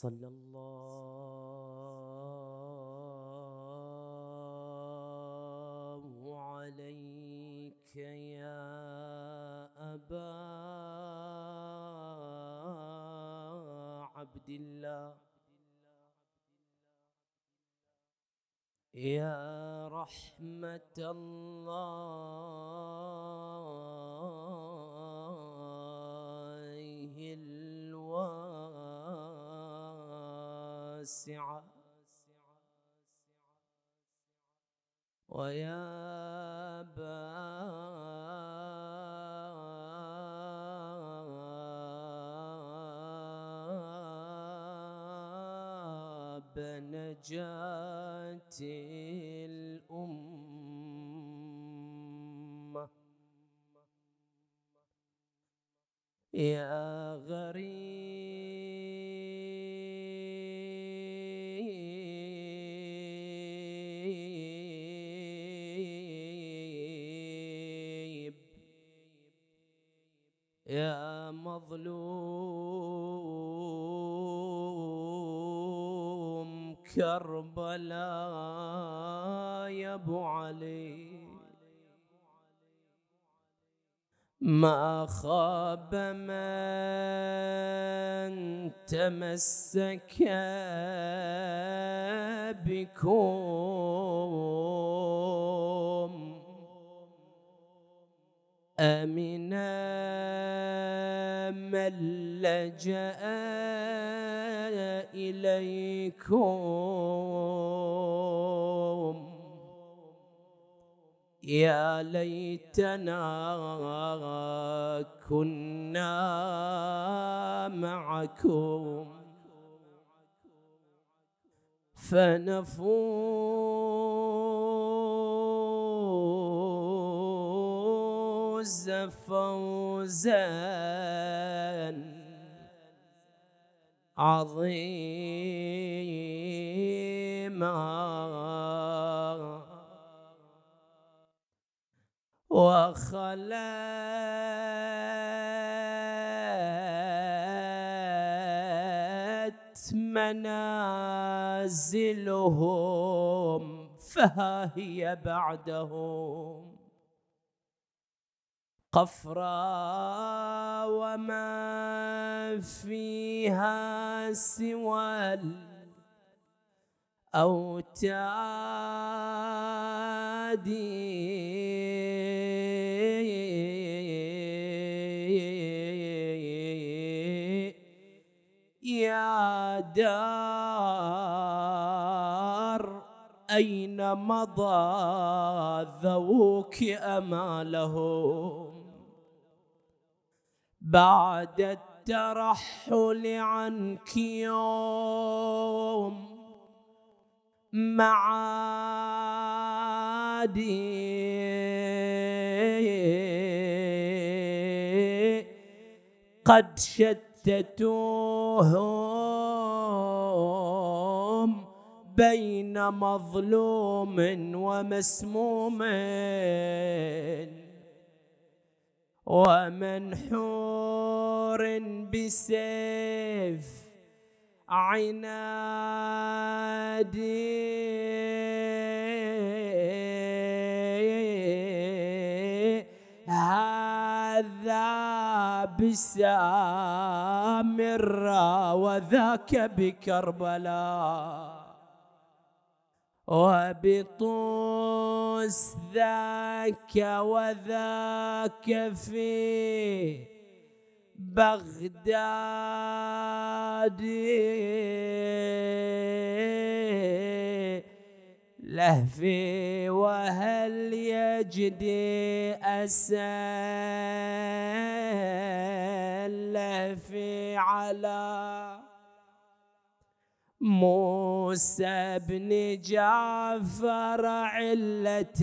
صلى الله عليك يا أبا عبد الله. يا رحمة الله. الواسعة ويا باب نجاة الأمة. يا كربلاء يا ابو علي. ما خاب من تمسك بكم. أمنا من لجأ إليكم. يا ليتنا كنا معكم. فنفوز فوزا عظيما. وخلت منازلهم فها هي بعدهم. قفرا وما فيها سوى الأوتاد يا دار أين مضى ذوك أمالهم؟ بعد الترحل عنك يوم معادي قد شتتوهم بين مظلوم ومسموم ومنحور بسيف. عنادي هذا بسامرة وذاك بكربلاء. وبطوس ذاك وذاك في بغداد. لهفي وهل يجدي أسال لهفي على موسى بن جعفر علة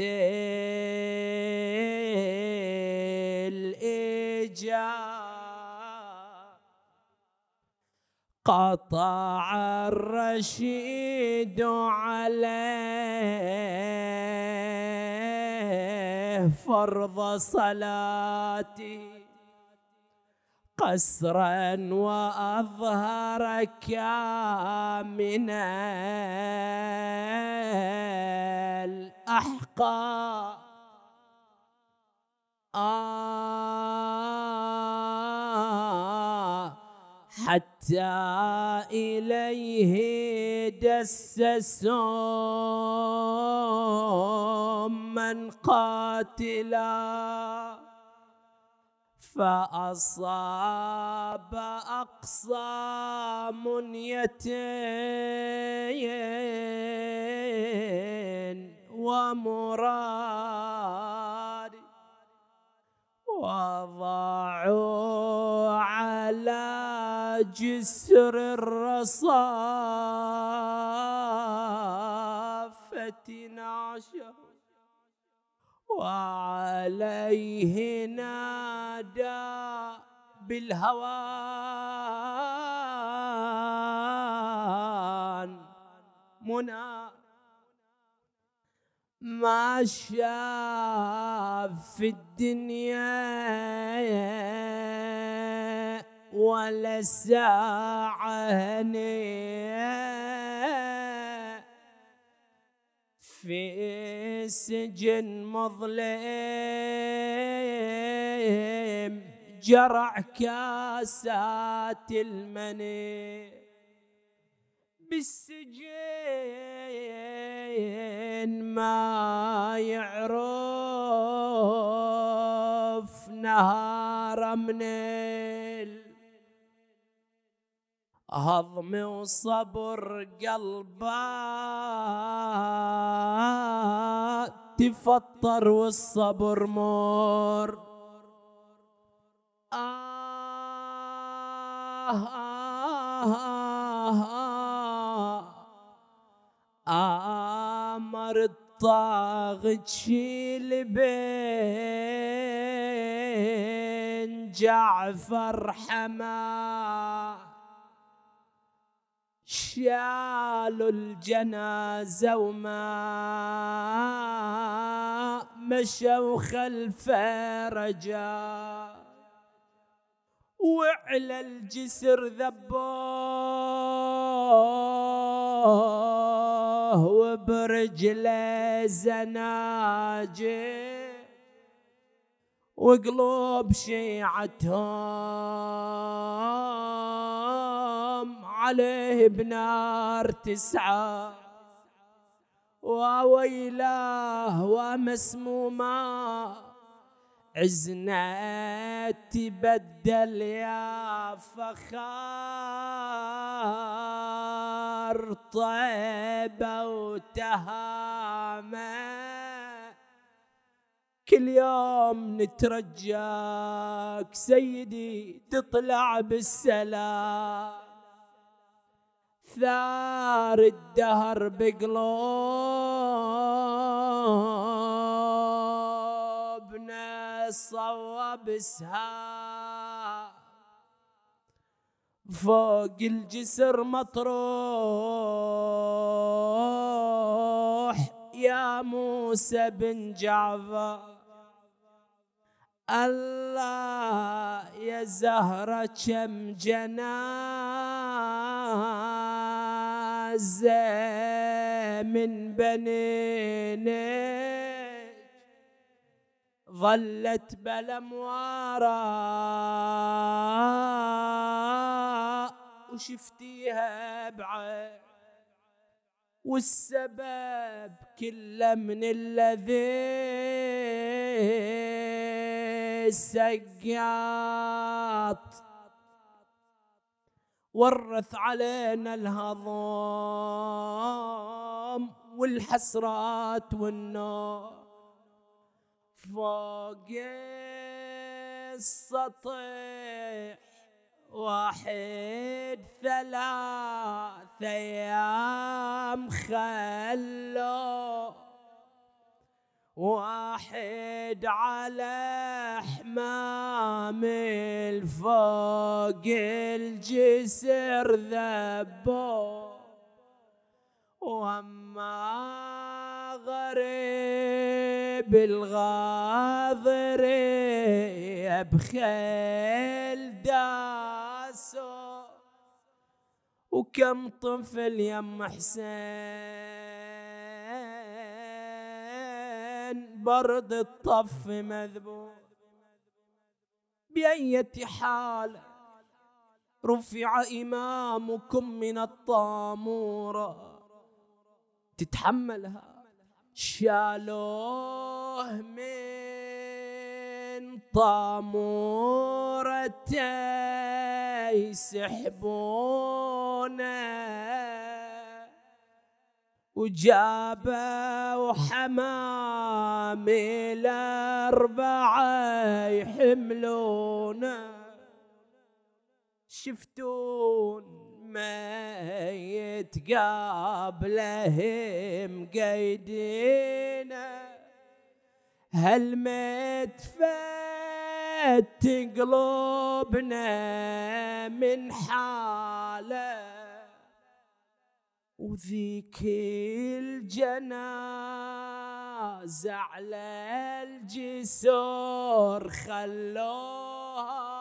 قطع الرشيد عليه فرض صلاتي. قسرا وأظهر كامنا الأحقى آه حتى إليه دسسوا من قاتلا. فأصاب أقصى منيتين ومراد وضعوا على جسر الرصافة نعشه وعليه نادى بالهوان منى ما شاف في الدنيا ولا ساعة في سجن مظلم جرع كاسات المني. بالسجن ما يعرف نهار من هضم وصبر قلبه تفطر والصبر مور آه آه آه آه آمر الطاغ تشيل بين جعفر حماه شالوا الجنازة وما مشوا خلف رجاء وعلى الجسر ذبوه وبرجله زناجه وقلوب شيعتهم عليه بنار تسعى وويلاه ومسموما عزنا تبدل يا فخار طيبة وتهامة. كل يوم نترجاك سيدي تطلع بالسلام. ثار الدهر بقلوبنا صوب سها فوق الجسر مطروح يا موسى بن جعفر. الله يا زهرة كم جنازة من بنينك ظلت بلموارا. وشفتيها بعين. والسبب كله من الذي سقاط. ورث علينا الهضام والحسرات والنار فوق السطح واحد ثلاث أيام خلو. واحد على حمام الفوق الجسر ذبو. وأما غريب الغاضر بخيل داسو. وكم طفل يم حسين برد الطف مذبوح. بأية حال رفع إمامكم من الطامورة. تتحملها. شالوه من طامورة يسحبونه وجابوا حمام الأربعة يحملونه شفتون ميت قابلهم قيدينا هل متفت قلوبنا من حالة وذيك الجنازة على الجسور خلوها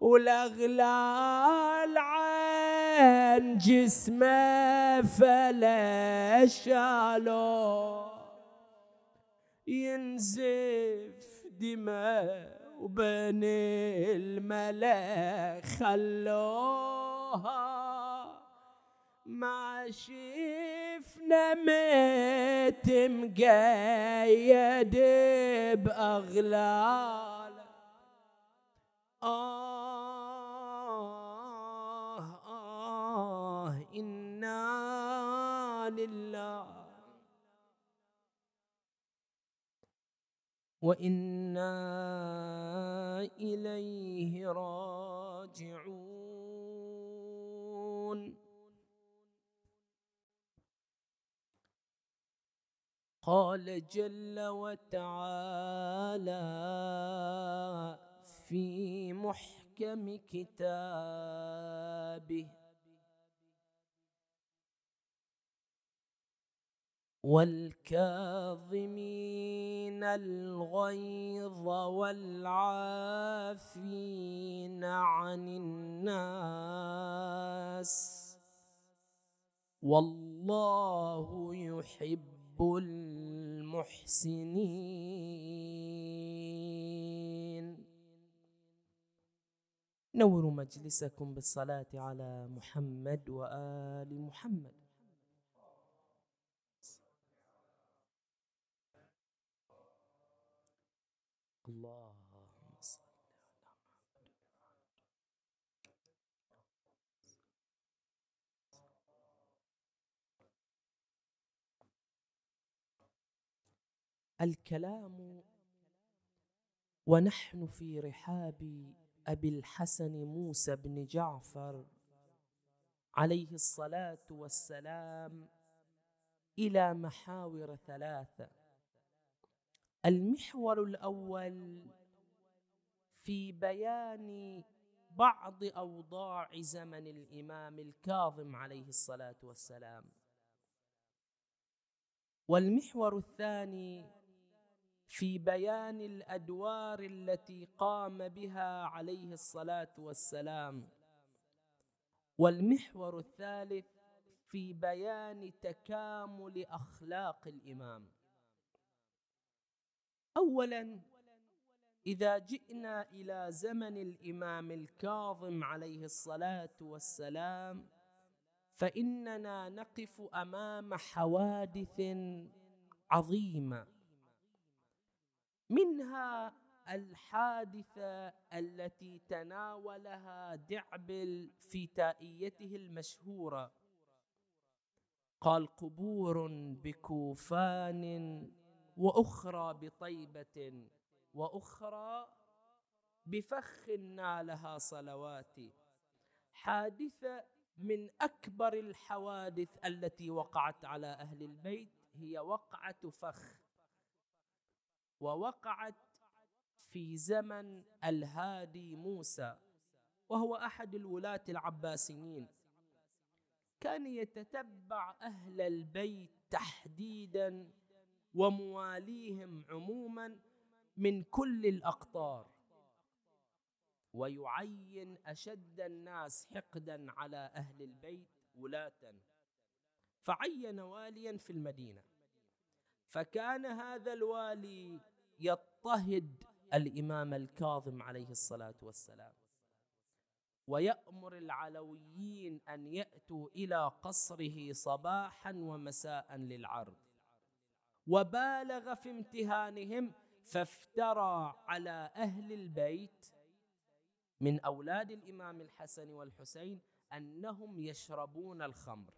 والأغلال عن جسمه فلا شالوه ينزف دماء وبين الملأ خلوها. ما شفنا ميت مقيد بأغلال. آه. وإنا إليه راجعون. قال جل وتعالى في محكم كتابه والكاظمين الغيظ والعافين عن الناس. والله يحب المحسنين. نوروا مجلسكم بالصلاة على محمد وآل محمد. اللهم صل الكلام ونحن في رحاب أبي الحسن موسى بن جعفر عليه الصلاة والسلام إلى محاور ثلاثة. المحور الأول في بيان بعض أوضاع زمن الإمام الكاظم عليه الصلاة والسلام. والمحور الثاني في بيان الأدوار التي قام بها عليه الصلاة والسلام. والمحور الثالث في بيان تكامل أخلاق الإمام. اولا إذا جئنا إلى زمن الإمام الكاظم عليه الصلاة والسلام فإننا نقف أمام حوادث عظيمة. منها الحادثة التي تناولها دعبل في تائيته المشهورة. قال قبور بكوفان وأخرى بطيبة وأخرى بفخ نالها صلواتي. حادثة من أكبر الحوادث التي وقعت على أهل البيت هي وقعة فخ. ووقعت في زمن الهادي موسى وهو أحد الولاة العباسيين. كان يتتبع أهل البيت تحديدا ومواليهم عموما من كل الأقطار. ويعين أشد الناس حقدا على أهل البيت ولاة. فعين واليا في المدينة. فكان هذا الوالي يضطهد الإمام الكاظم عليه الصلاة والسلام. ويأمر العلويين أن يأتوا إلى قصره صباحا ومساء للعرض. وبالغ في امتهانهم فافترى على أهل البيت من أولاد الإمام الحسن والحسين أنهم يشربون الخمر.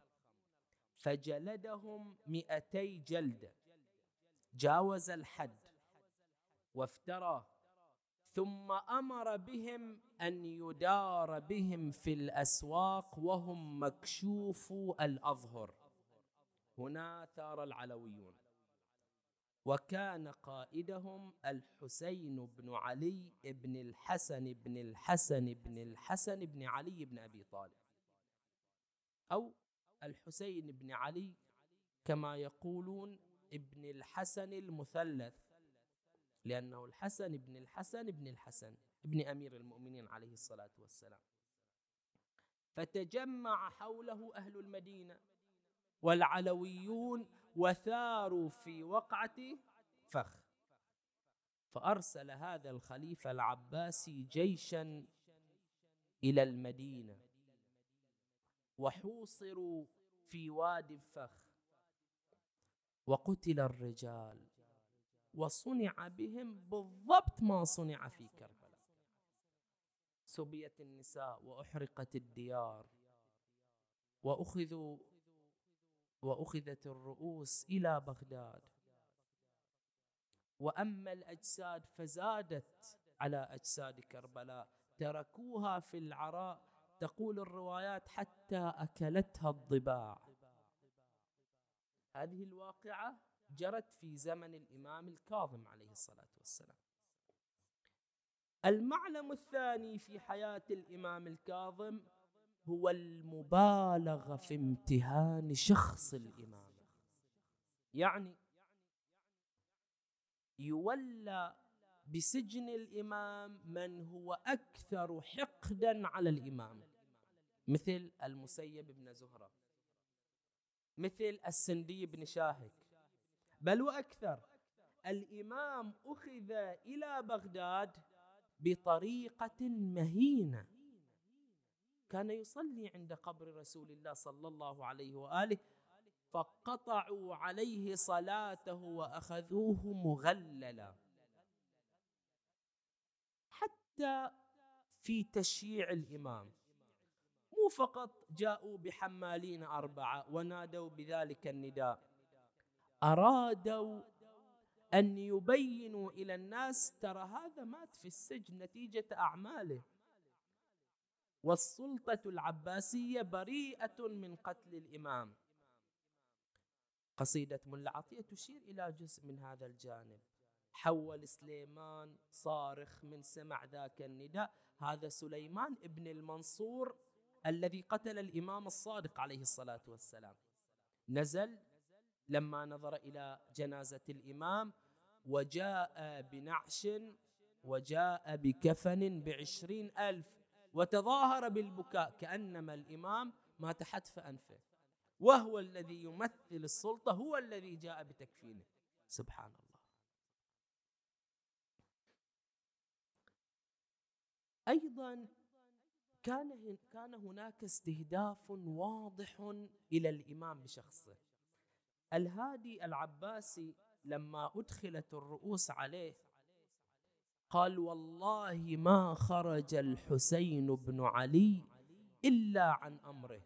فجلدهم مئتي جلده جاوز الحد. وافترى. ثم أمر بهم أن يدار بهم في الأسواق وهم مكشوف الأظهر. هنا ثار العلويون. وكان قائدهم الحسين بن علي بن الحسن بن الحسن بن الحسن بن علي بن أبي طالب. أو الحسين بن علي كما يقولون ابن الحسن المثلث لأنه الحسن بن الحسن بن الحسن ابن أمير المؤمنين عليه الصلاة والسلام. فتجمع حوله أهل المدينة والعلويون وثاروا في وقعة فخ. فأرسل هذا الخليفة العباسي جيشا إلى المدينة وحوصروا في وادي الفخ وقتل الرجال وصنع بهم بالضبط ما صنع في كربلاء. سبيت النساء وأحرقت الديار وأخذوا وأخذت الرؤوس إلى بغداد. وأما الأجساد فزادت على أجساد كربلاء. تركوها في العراء تقول الروايات حتى أكلتها الضباع. هذه الواقعة جرت في زمن الإمام الكاظم عليه الصلاة والسلام. المعلم الثاني في حياة الإمام الكاظم هو المبالغه في امتهان شخص الإمام. يعني يولى بسجن الإمام من هو أكثر حقدا على الإمام. مثل المسيب بن زهرة. مثل السندي بن شاهك. بل وأكثر الإمام أخذ إلى بغداد بطريقة مهينة. كان يصلي عند قبر رسول الله صلى الله عليه وآله فقطعوا عليه صلاته وأخذوه مغللا. حتى في تشييع الإمام مو فقط جاءوا بحمالين أربعة ونادوا بذلك النداء أرادوا أن يبينوا إلى الناس ترى هذا مات في السجن نتيجة أعماله. والسلطة العباسية بريئة من قتل الإمام. قصيدة ملا عطية تشير إلى جزء من هذا الجانب. حول سليمان صارخ من سمع ذاك النداء. هذا سليمان ابن المنصور الذي قتل الإمام الصادق عليه الصلاة والسلام. نزل لما نظر إلى جنازة الإمام وجاء بنعش وجاء بكفن بعشرين ألف. وتظاهر بالبكاء كأنما الإمام مات حتف أنفه وهو الذي يمثل السلطة هو الذي جاء بتكفينه. سبحان الله. أيضا كان كان هناك استهداف واضح إلى الإمام بشخصه. الهادي العباسي لما أدخلت الرؤوس عليه قال والله ما خرج الحسين بن علي إلا عن أمره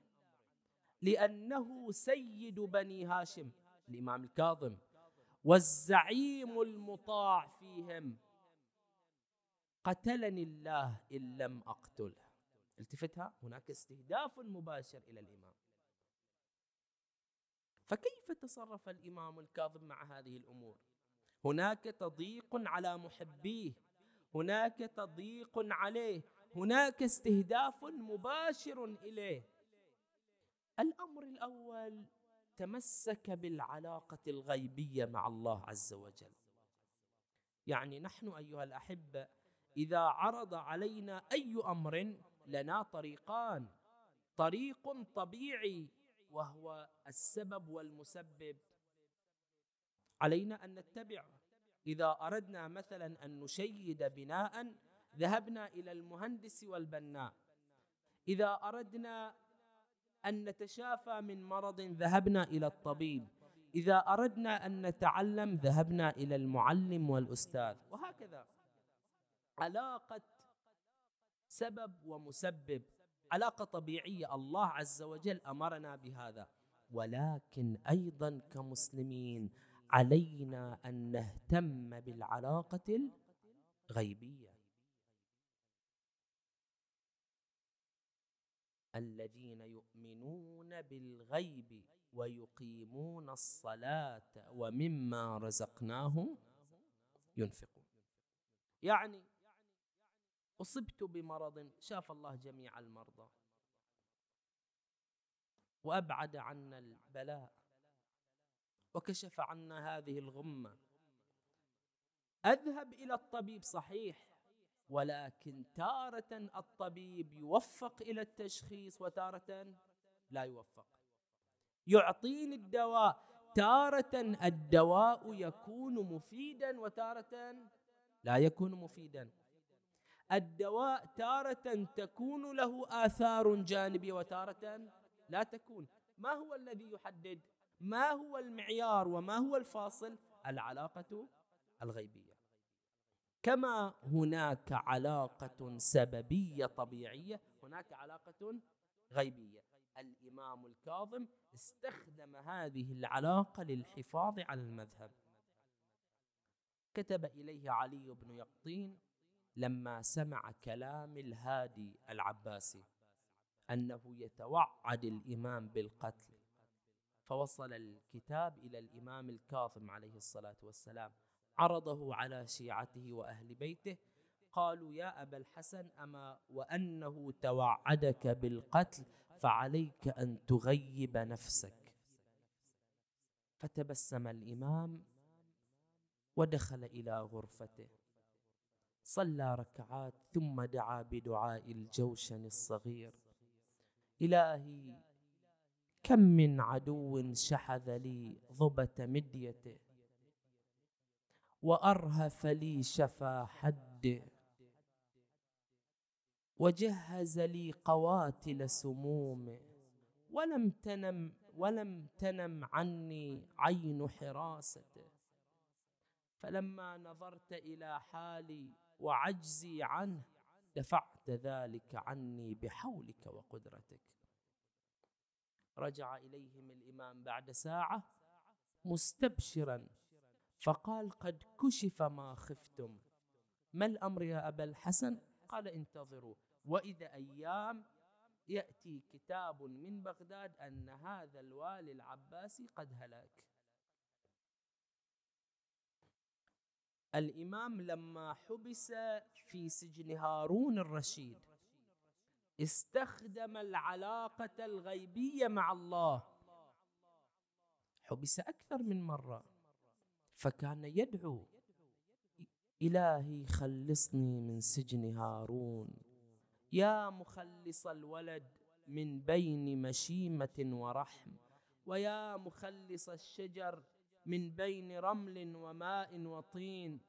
لأنه سيد بني هاشم الإمام الكاظم والزعيم المطاع فيهم. قتلني الله إن لم أقتله. التفتها؟ هناك استهداف مباشر إلى الإمام. فكيف تصرف الإمام الكاظم مع هذه الأمور؟ هناك تضييق على محبيه. هناك تضييق عليه هناك استهداف مباشر إليه. الأمر الأول تمسك بالعلاقة الغيبية مع الله عز وجل. يعني نحن أيها الأحبة إذا عرض علينا أي أمر لنا طريقان. طريق طبيعي وهو السبب والمسبب. علينا أن نتبعه إذا أردنا مثلا أن نشيد بناء ذهبنا إلى المهندس والبناء. إذا أردنا أن نتشافى من مرض ذهبنا إلى الطبيب. إذا أردنا أن نتعلم ذهبنا إلى المعلم والأستاذ. وهكذا. علاقة سبب ومسبب. علاقة طبيعية. الله عز وجل أمرنا بهذا. ولكن أيضا كمسلمين علينا أن نهتم بالعلاقة الغيبية. الذين يؤمنون بالغيب ويقيمون الصلاة ومما رزقناهم ينفقون. يعني أصبت بمرض شاف الله جميع المرضى. وأبعد عنا البلاء. وكشف عنا هذه الغمة. أذهب إلى الطبيب صحيح ولكن تارة الطبيب يوفق إلى التشخيص وتارة لا يوفق. يعطيني الدواء. تارة الدواء يكون مفيدا وتارة لا يكون مفيدا. الدواء تارة تكون له آثار جانبية وتارة لا تكون. ما هو الذي يحدد ما هو المعيار وما هو الفاصل؟ العلاقة الغيبية. كما هناك علاقة سببية طبيعية هناك علاقة غيبية. الإمام الكاظم استخدم هذه العلاقة للحفاظ على المذهب. كتب إليه علي بن يقطين لما سمع كلام الهادي العباسي أنه يتوعد الإمام بالقتل. فوصل الكتاب إلى الإمام الكاظم عليه الصلاة والسلام عرضه على شيعته وأهل بيته. قالوا يا أبا الحسن أما وأنه توعدك بالقتل فعليك أن تغيب نفسك. فتبسم الإمام ودخل إلى غرفته. صلى ركعات ثم دعا بدعاء الجوشن الصغير. إلهي كم من عدو شحذ لي ضبة مديته وأرهف لي شفا حده وجهز لي قواتل سمومه ولم تنم ولم تنم عني عين حراسته فلما نظرت إلى حالي وعجزي عنه دفعت ذلك عني بحولك وقدرتك. رجع إليهم الإمام بعد ساعة مستبشرا فقال قد كشف ما خفتم. ما الأمر يا أبا الحسن؟ قال انتظروا وإذا أيام يأتي كتاب من بغداد أن هذا الوالي العباسي قد هلك الإمام لما حبس في سجن هارون الرشيد استخدم العلاقة الغيبية مع الله. حبس أكثر من مرة. فكان يدعو. إلهي خلصني من سجن هارون. يا مخلص الولد من بين مشيمة ورحم. ويا مخلص الشجر من بين رمل وماء وطين.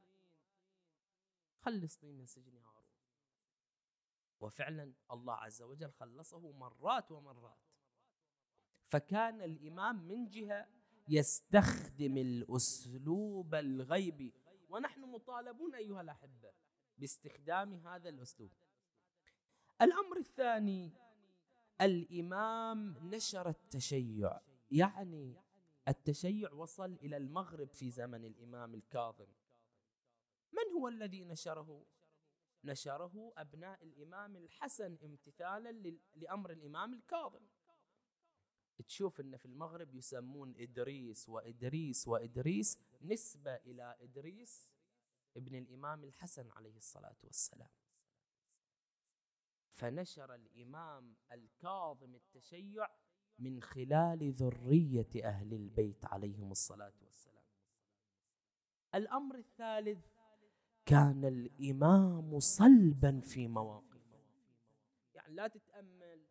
خلصني من سجن هارون. وفعلا الله عز وجل خلصه مرات ومرات. فكان الإمام من جهة يستخدم الأسلوب الغيبي ونحن مطالبون أيها الأحبة باستخدام هذا الأسلوب. الأمر الثاني الإمام نشر التشيع يعني التشيع وصل إلى المغرب في زمن الإمام الكاظم. من هو الذي نشره؟ نشره أبناء الإمام الحسن امتثالا لأمر الإمام الكاظم. تشوف أن في المغرب يسمون إدريس وإدريس وإدريس نسبة إلى إدريس ابن الإمام الحسن عليه الصلاة والسلام. فنشر الإمام الكاظم التشيع من خلال ذرية أهل البيت عليهم الصلاة والسلام. الأمر الثالث كان الإمام صلبا في مواقفه. يعني لا تتأمل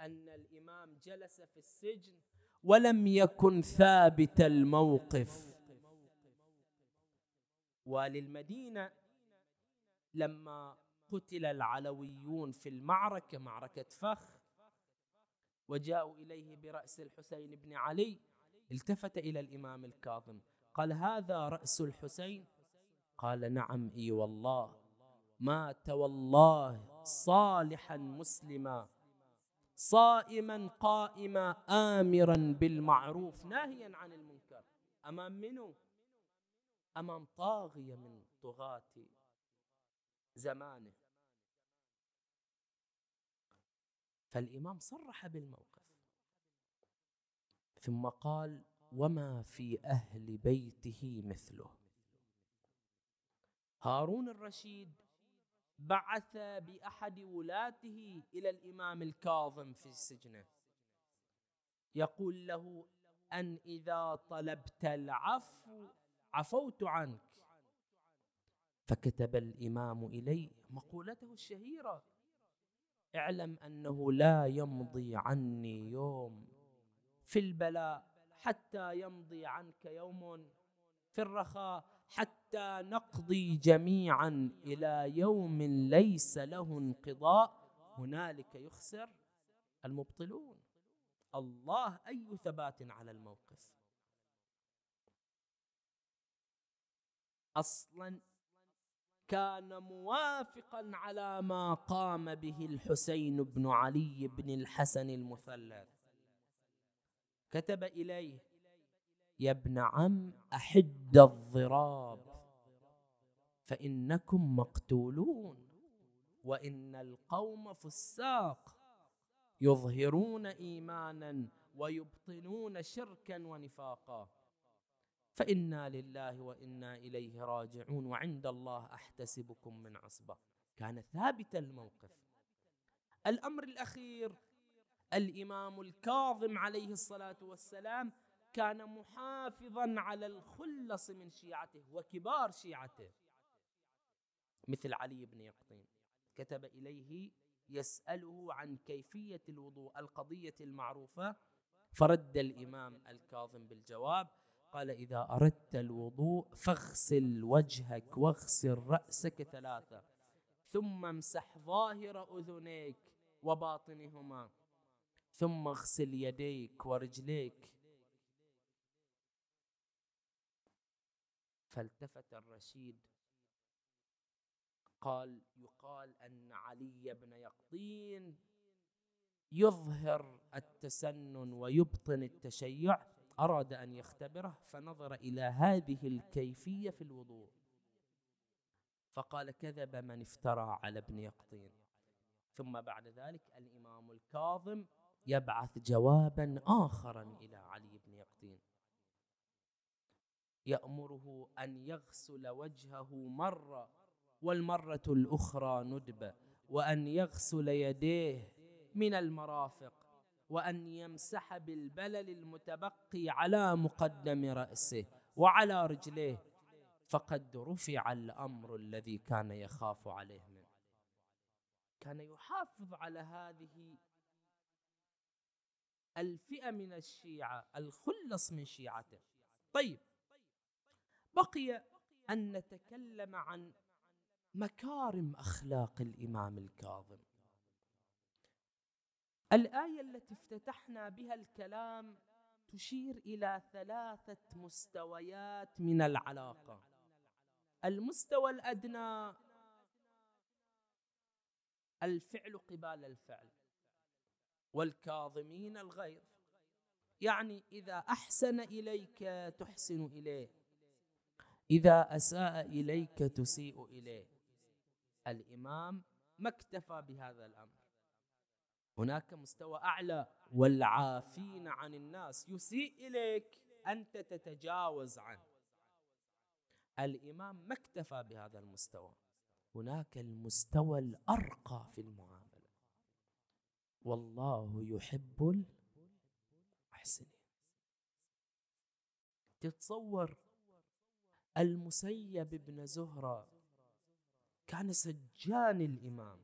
أن الإمام جلس في السجن ولم يكن ثابت الموقف. وللمدينة لما قتل العلويون في المعركة معركة فخ وجاءوا إليه برأس الحسين بن علي التفت إلى الإمام الكاظم. قال هذا رأس الحسين قال نعم إي والله. مات والله صالحا مسلما صائما قائما امرا بالمعروف ناهيا عن المنكر. أمام منو؟ أمام طاغية من طغاة زمانه. فالإمام صرح بالموقف. ثم قال وما في أهل بيته مثله. هارون الرشيد بعث بأحد ولاته إلى الإمام الكاظم في سجنه. يقول له أن إذا طلبت العفو عفوت عنك. فكتب الإمام إليه مقولته الشهيرة اعلم أنه لا يمضي عني يوم في البلاء حتى يمضي عنك يوم في الرخاء حتى نقضي جميعا إلى يوم ليس له انقضاء هنالك يخسر المبطلون. الله أي ثبات على الموقف. أصلا كان موافقا على ما قام به الحسين بن علي بن الحسن المثلث. كتب إليه يا ابن عم أحد الضراب. فإنكم مقتولون وإن القوم فساق. يظهرون إيمانا ويبطنون شركا ونفاقا. فإنا لله وإنا إليه راجعون وعند الله أحتسبكم من عصبة. كان ثابت الموقف. الأمر الأخير الإمام الكاظم عليه الصلاة والسلام كان محافظا على الخلص من شيعته وكبار شيعته. مثل علي بن يقطين. كتب إليه يسأله عن كيفية الوضوء القضية المعروفة. فرد الإمام الكاظم بالجواب قال إذا أردت الوضوء فاغسل وجهك واغسل رأسك ثلاثة ثم امسح ظاهر أذنيك وباطنهما ثم اغسل يديك ورجليك فالتفت الرشيد. قال يقال أن علي بن يقطين يظهر التسنن ويبطن التشيع أراد أن يختبره فنظر إلى هذه الكيفية في الوضوء. فقال كذب من افترى على ابن يقطين. ثم بعد ذلك الإمام الكاظم يبعث جوابا اخرا إلى علي بن يقطين. يأمره أن يغسل وجهه مرة والمرة الأخرى ندبة وأن يغسل يديه من المرافق وأن يمسح بالبلل المتبقي على مقدم رأسه وعلى رجليه. فقد رفع الأمر الذي كان يخاف عليه منه. كان يحافظ على هذه الفئة من الشيعة الخلص من شيعته. طيب بقي أن نتكلم عن مكارم أخلاق الإمام الكاظم. الآية التي افتتحنا بها الكلام تشير إلى ثلاثة مستويات من العلاقة. المستوى الأدنى الفعل قبال الفعل والكاظمين الغيظ. يعني إذا أحسن إليك تحسن إليه. إذا أساء إليك تسيء إليه. الإمام ما اكتفى بهذا الأمر. هناك مستوى أعلى والعافين عن الناس. يسيء إليك أنت تتجاوز عنه. الإمام ما اكتفى بهذا المستوى. هناك المستوى الأرقى في المعاملة. والله يحب المحسنين. تتصور المسيب بن زهرة. كان سجان الإمام.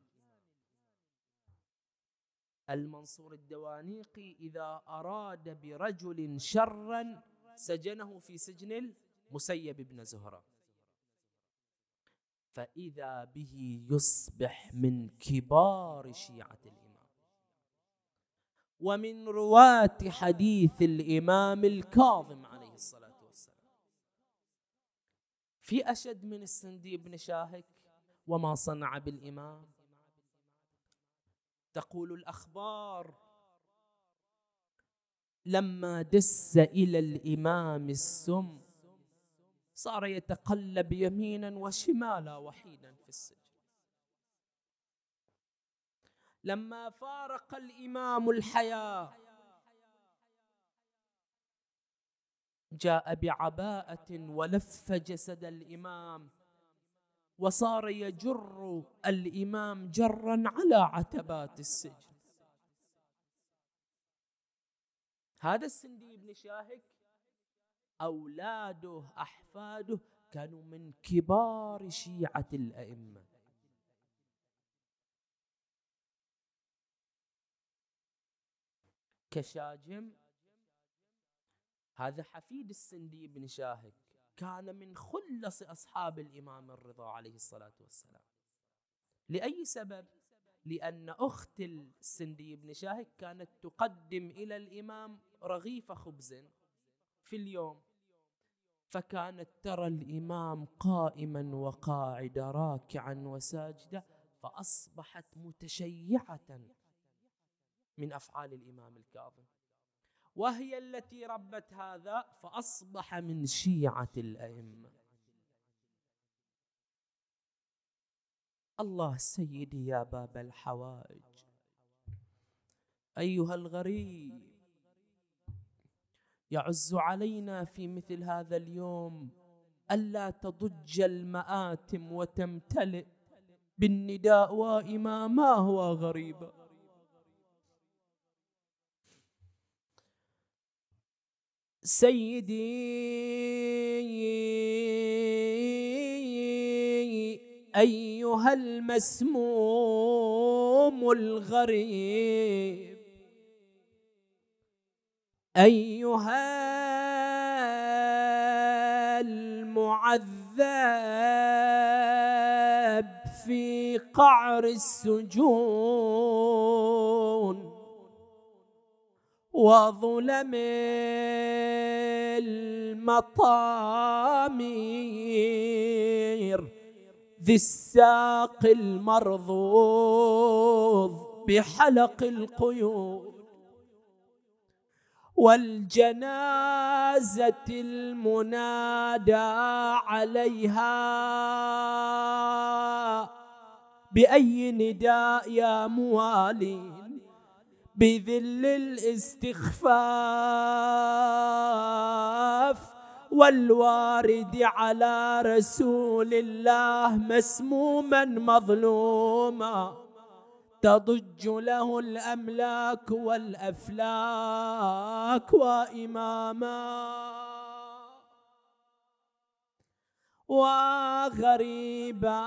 المنصور الدوانيقي إذا أراد برجل شرا سجنه في سجن المسيب بن زهرة. فإذا به يصبح من كبار شيعة الإمام. ومن رواة حديث الإمام الكاظم عليه الصلاة والسلام في أشد من السندي بن شاهك وما صنع بالإمام. تقول الأخبار. لما دس إلى الإمام السم صار يتقلب يمينا وشمالا وحيدا في السجن. لما فارق الإمام الحياة جاء بعباءة ولف جسد الإمام وصار يجر الإمام جرا على عتبات السجن. هذا السندي بن شاهك أولاده أحفاده كانوا من كبار شيعة الأئمة. كشاجم هذا حفيد السندي بن شاهك كان من خلص أصحاب الإمام الرضا عليه الصلاة والسلام لأي سبب؟ لأن أخت السندي بن شاهك كانت تقدم إلى الإمام رغيف خبز في اليوم فكانت ترى الإمام قائما وقاعدا راكعا وساجدا فأصبحت متشيعة من أفعال الإمام الكاظم وهي التي ربت هذا فأصبح من شيعة الأئمة. الله سيدي يا باب الحوائج. أيها الغريب يعز علينا في مثل هذا اليوم ألا تضج المآتم وتمتلئ بالنداء وإماما هو سيدي أيها المسموم الغريب. أيها المعذب في قعر السجون وظلم المطامير. ذي الساق المرضوض بحلق القيود. والجنازة المنادى عليها بأي نداء يا موالين بذل الاستخفاف والوارد على رسول الله مسموما مظلوما. تضج له الأملاك والأفلاك وإماما. وغريبا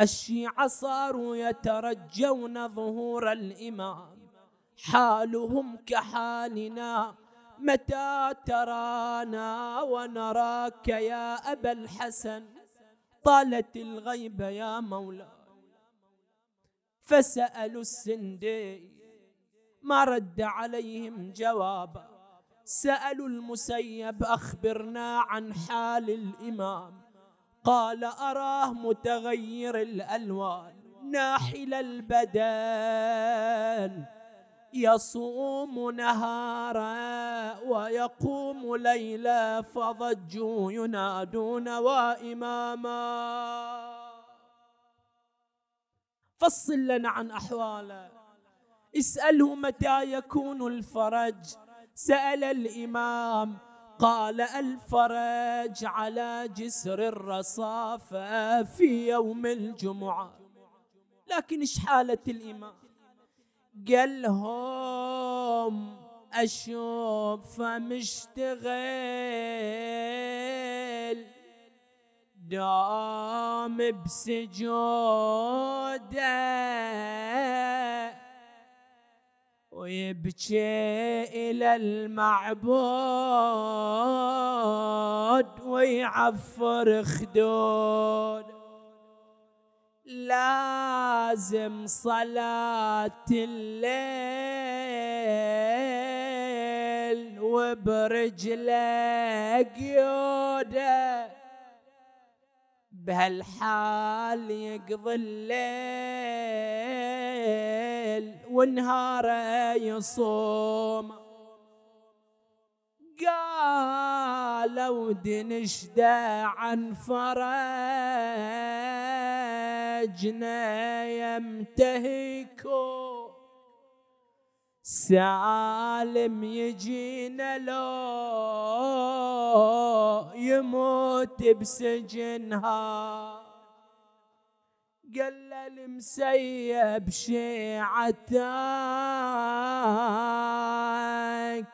الشيعة صاروا يترجون ظهور الإمام. حالهم كحالنا متى ترانا ونراك يا أبا الحسن؟ طالت الغيبة يا مولاي. فسألوا السندي ما رد عليهم جوابا. سألوا المسيب أخبرنا عن حال الإمام. قال أراه متغير الألوان ناحل البدن يصوم نهارا ويقوم ليلا فضجوا ينادون وإماما. فصل لنا عن أحواله. اسأله متى يكون الفرج؟ سأل الإمام. قال الفرج على جسر الرصافة في يوم الجمعة. لكن إيش حالة الإمام؟ قال لهم أشوف مشتغل. دام بسجوده. ويبكي إلى المعبود ويعفر خدود. لازم صلاة الليل وبرجله قيوده. بهالحال يقضي الليل ونهاره يصوم. قالوا دنشده عن فرجنا يمتهكوا. سالم يجينا لو يموت بسجنها. قال المسيب شيعتك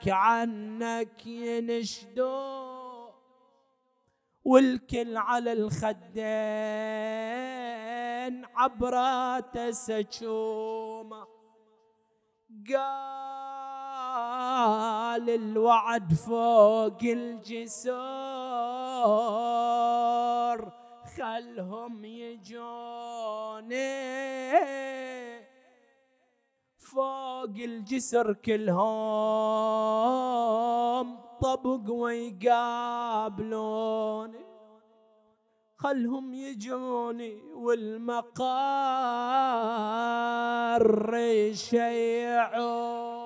عنك ينشدو. والكل على الخدين عبرات سجومة. قال الوعد فوق الجسور. خلهم يجوني. فوق الجسر كلهم طبق ويقابلوني. خلهم يجوني والمقار يشيعوا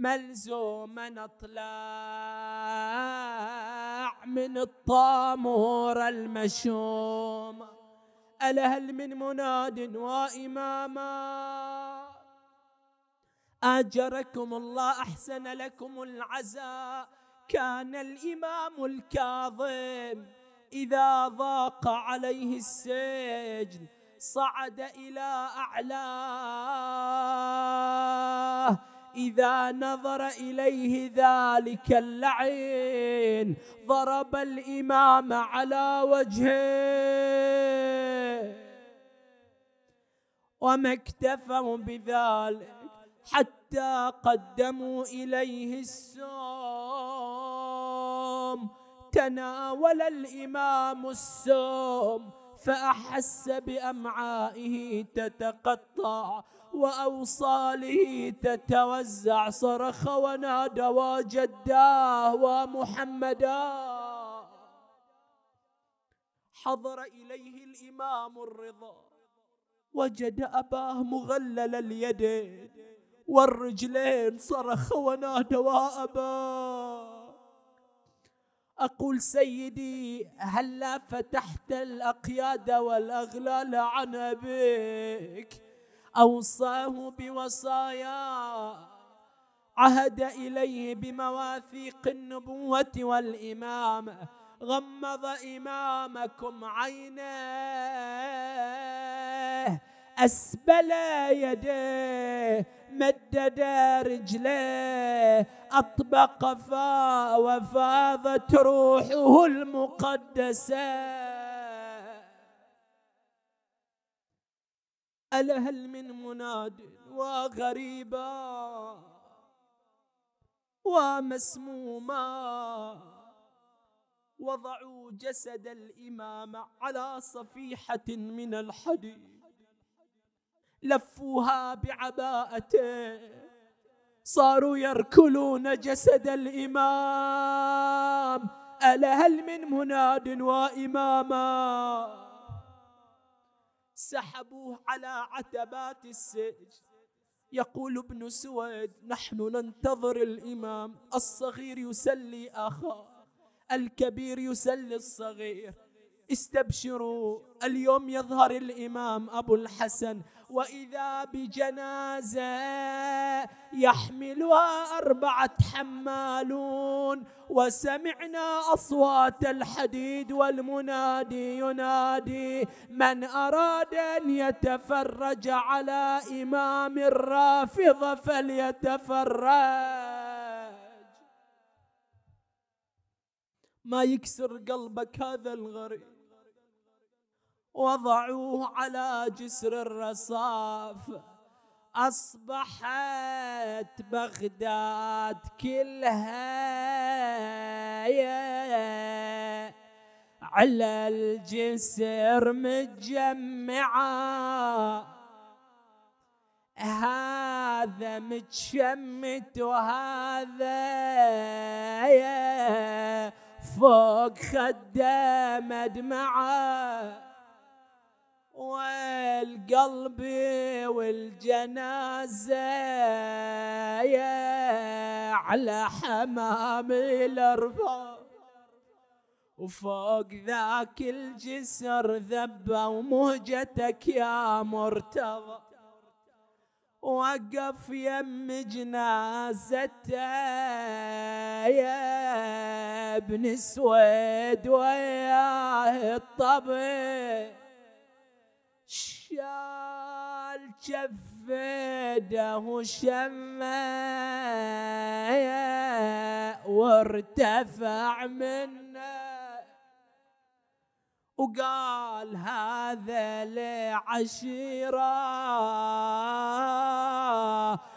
ملزوما اطلع من الطامور المشوم. ألا هل من مناد وإماما. أجركم الله أحسن لكم العزاء. كان الإمام الكاظم إذا ضاق عليه السجن صعد إلى أعلاه. إذا نظر إليه ذلك اللعين ضرب الإمام على وجهه. وما اكتفوا بذلك حتى قدموا إليه السوم تناول الإمام السوم فأحس بأمعائه تتقطع. وأوصاله تتوزع صرخ ونادى وجداه ومحمدا. حضر إليه الإمام الرضا. وجد أباه مغلل اليدين والرجلين صرخ ونادى وأباه أقول سيدي هلا فتحت الأقياد والأغلال عن أبيك؟ أوصاه بوصايا. عهد إليه بمواثيق النبوة والإمامة غمض إمامكم عينيه أسبل يديه مدد رجليه. أطبق فا وفاضت روحه المقدسة. ألا هل من مناد وغريبا ومسموما وضعوا جسد الإمام على صفيحة من الحديد لفوها بعباءته صاروا يركلون جسد الإمام ألا هل من مناد وإماما سحبوه على عتبات السجن. يقول ابن سويد نحن ننتظر الإمام. الصغير يسلي أخاه الكبير يسلي الصغير. استبشروا. اليوم يظهر الإمام أبو الحسن وإذا بجنازة يحملها أربعة حمالون. وسمعنا أصوات الحديد والمنادي ينادي من أراد أن يتفرج على إمام الرافضة فليتفرج. ما يكسر قلبك هذا الغريب. وضعوه على جسر الرصاف. أصبحت بغداد كلها على الجسر متجمعة. هذا متشمت وهذا فوق خده مدمعه والقلب والجنازة على حمام الأرباب وفوق ذاك الجسر ذبة ومهجتك يا مرتضى. وقف يم جنازته يا ابن سويد وياه الطبيب. شال جفده وشمه وارتفع منه. وقال هذا لعشيرة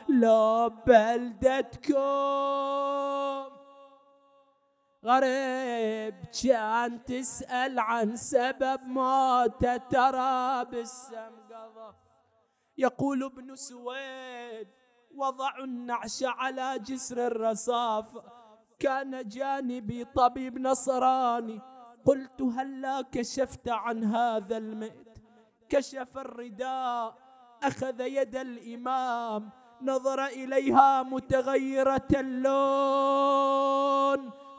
لو بلدتكم. غريب كان تسأل عن سبب موته ترى بالسم قضى. يقول ابن سويد وضعوا النعش على جسر الرصاف. كان جانبي طبيب نصراني. قلت هلا كشفت عن هذا الميت كشف الرداء. أخذ يد الإمام. نظر إليها متغيرة اللون.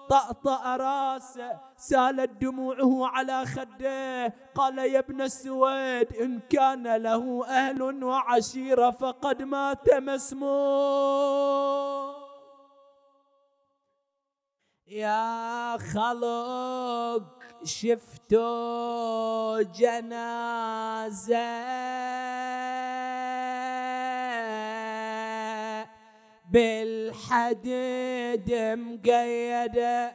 طأطأ راسه سالت دموعه على خده. قال يا ابن السويد إن كان له أهل وعشيرة فقد مات مسموم يا خلق شفتوا جنازة. بالحديد مقيدة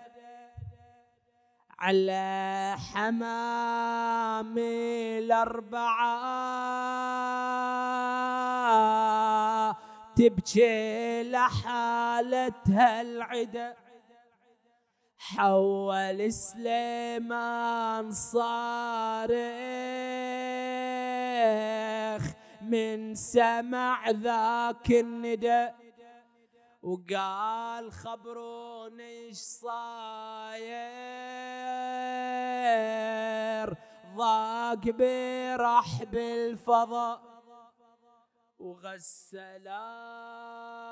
على حمام الأربعة. تبكي لحالتها العدا حول سليمان صارخ من سمع ذاك الندى وقال خبروني إيش صاير؟ ضاق برحب الفضاء وغسلا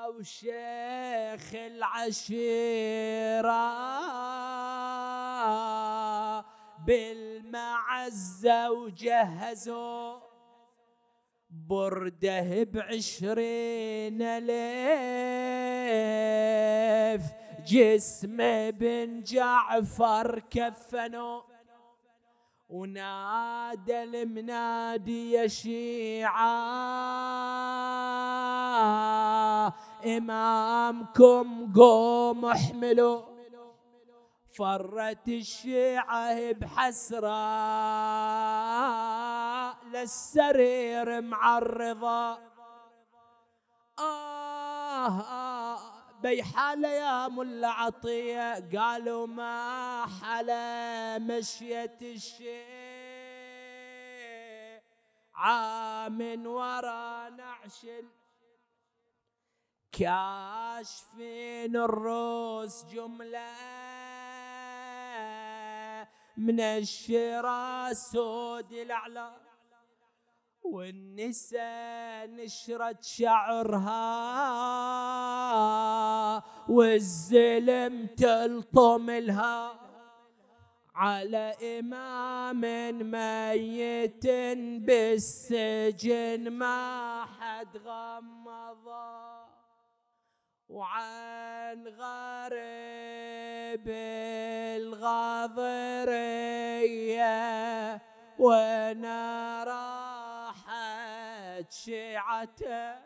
وشيخ العشيرة بالمعزة وجهزوا برده بعشرين ألف جسم بن جعفر كفنوا ونادى المنادي يا شيعة إمامكم قوم احملوا. فرت الشيعة بحسرة للسرير معرضة. آه, آه بيحالة يا ملا عطية. قالوا ما حلا مشيت الشيء عام ورا نعشل كاشفين الروس جملة من الشرى سود الأعلى والنساء نشرت شعرها والزلم تلطم لها على إمام ميت بالسجن ما حد غمضه وعن غريب الغاضرية وأنا راحت شيعته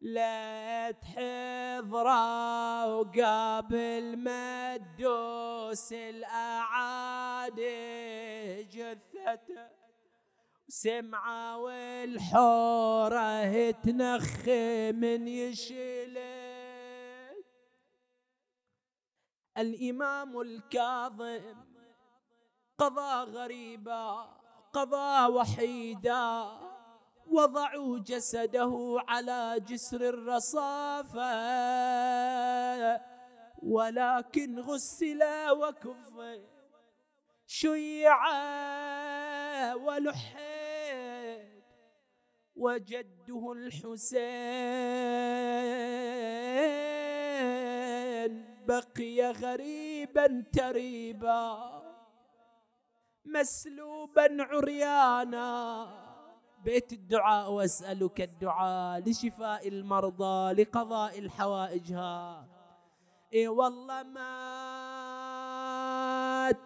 لا تحضره وقابل مد تدوس الأعادي جثته. سمعة والحورة تنخي من يشيله. الإمام الكاظم قضى غريبا قضى وحيدا. وضعوا جسده على جسر الرصافة. ولكن غسل وكف شيع ولحد. وجده الحسين بقي غريبا تريبا. مسلوبا عريانا. بيت الدعاء وأسألك الدعاء لشفاء المرضى لقضاء الحوائجها. إي والله مات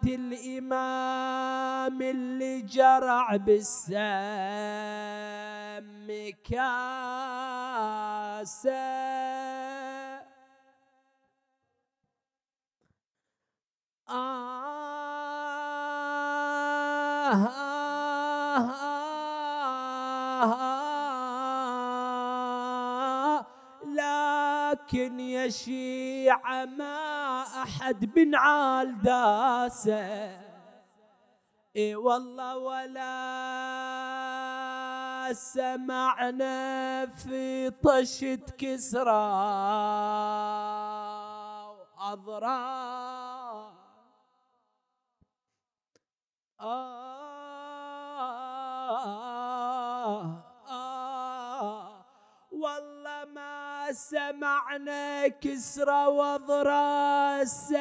الامام اللي جرع بالسم كاسة. لكن يا شيعة ما أحد بنعال داسه. إي والله ولا سمعنا في طشت كسرى وأضرار آه. سمعنا كسرى وضراسية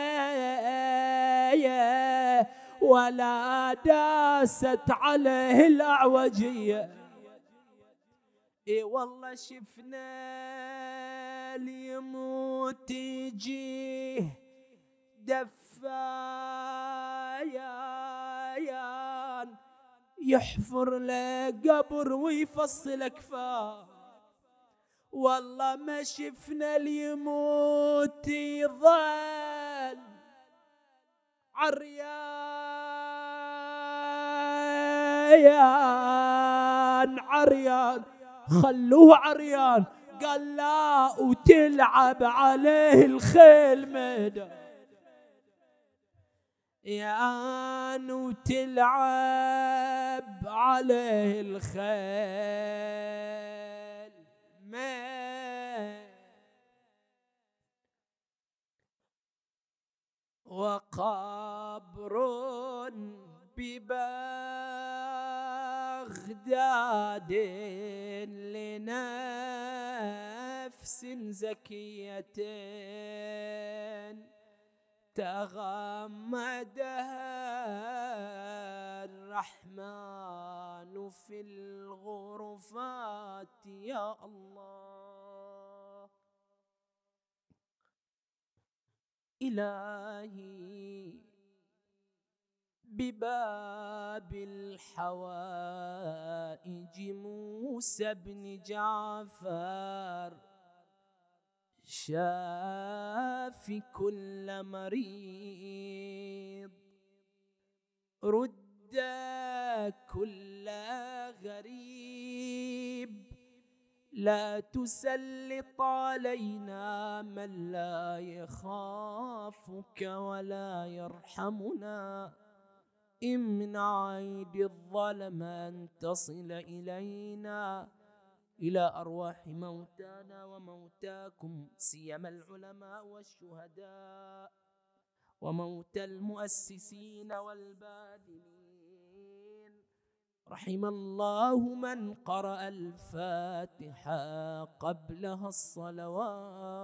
ولا داست عليه الأعوجية. إي والله شفنا ليموت يجيه دفايان. يحفر له قبر ويفصل أكفاه. والله ما شفنا ليموت يظل عريان عريان. خلوه عريان. قال لا وتلعب عليه الخيل ميدان يان وتلعب عليه الخيل. وقبر ببغداد لنفس زكية تغمدها الرحمن في الغرفات. يا الله. إلهي بباب الحوائج موسى بن جعفر شافي كل مريض رد كل غريب. لا تسلط علينا من لا يخافك ولا يرحمنا. امنع ايدي الظلم أن تصل إلينا. إلى أرواح موتانا وموتاكم سيما العلماء والشهداء وموتى المؤسسين والبادلين رحم الله من قرأ الفاتحة قبلها الصلوات.